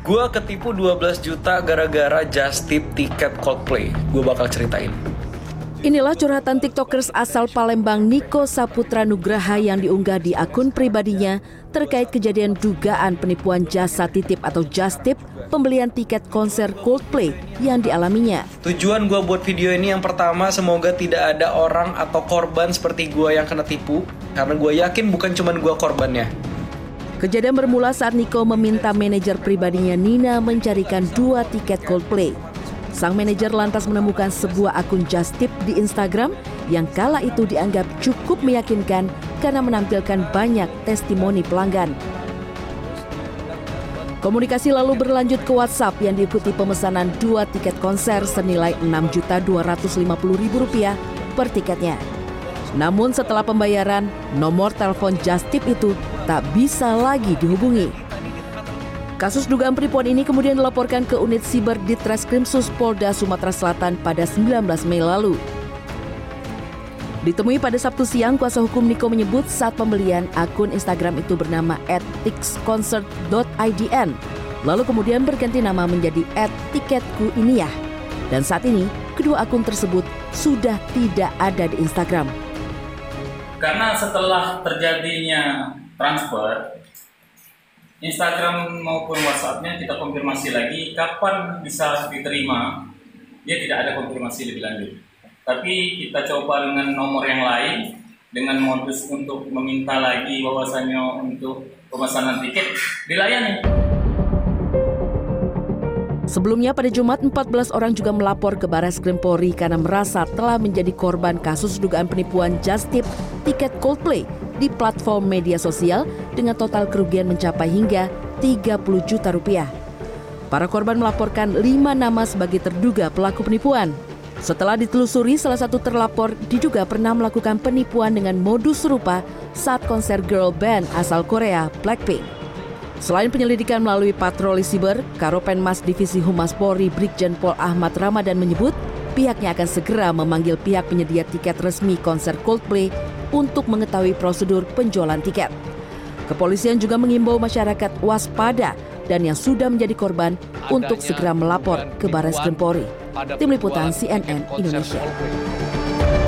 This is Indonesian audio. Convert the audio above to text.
Gue ketipu 12 juta gara-gara just tip tiket Coldplay. Gue bakal ceritain. Inilah curhatan TikTokers asal Palembang Niko Saputra Nugraha yang diunggah di akun pribadinya terkait kejadian dugaan penipuan jasa titip atau just tip pembelian tiket konser Coldplay yang dialaminya. Tujuan gue buat video ini yang pertama semoga tidak ada orang atau korban seperti gue yang kena tipu karena gue yakin bukan cuma gue korbannya. Kejadian bermula saat Niko meminta manajer pribadinya Nina mencarikan dua tiket Coldplay. Sang manajer lantas menemukan sebuah akun just tip di Instagram yang kala itu dianggap cukup meyakinkan karena menampilkan banyak testimoni pelanggan. Komunikasi lalu berlanjut ke WhatsApp yang diikuti pemesanan dua tiket konser senilai Rp6.250.000 per tiketnya. Namun setelah pembayaran, nomor telepon just tip itu tak bisa lagi dihubungi. Kasus dugaan penipuan ini kemudian dilaporkan ke unit siber di Treskrimsus Polda Sumatera Selatan pada 19 Mei lalu. Ditemui pada Sabtu siang, kuasa hukum Niko menyebut saat pembelian akun Instagram itu bernama @tixconcert.idn, lalu kemudian berganti nama menjadi @tiketku ini ya. Dan saat ini, kedua akun tersebut sudah tidak ada di Instagram. Karena setelah terjadinya transfer, Instagram maupun WhatsAppnya kita konfirmasi lagi kapan bisa diterima. Dia tidak ada konfirmasi lebih lanjut. Tapi kita coba dengan nomor yang lain dengan modus untuk meminta lagi bahwasannya untuk pemesanan tiket dilayani. Sebelumnya pada Jumat 14 orang juga melapor ke Baris Krim Polri karena merasa telah menjadi korban kasus dugaan penipuan just tip tiket Coldplay di platform media sosial dengan total kerugian mencapai hingga 30 juta rupiah. Para korban melaporkan lima nama sebagai terduga pelaku penipuan. Setelah ditelusuri, salah satu terlapor diduga pernah melakukan penipuan dengan modus serupa saat konser girl band asal Korea, Blackpink. Selain penyelidikan melalui patroli siber, Karopenmas Divisi Humas Polri Brigjen Pol Ahmad Ramadan menyebut pihaknya akan segera memanggil pihak penyedia tiket resmi konser Coldplay untuk mengetahui prosedur penjualan tiket. Kepolisian juga mengimbau masyarakat waspada dan yang sudah menjadi korban untuk segera melapor ke Baris Krim Polri. Tim Liputan CNN Indonesia.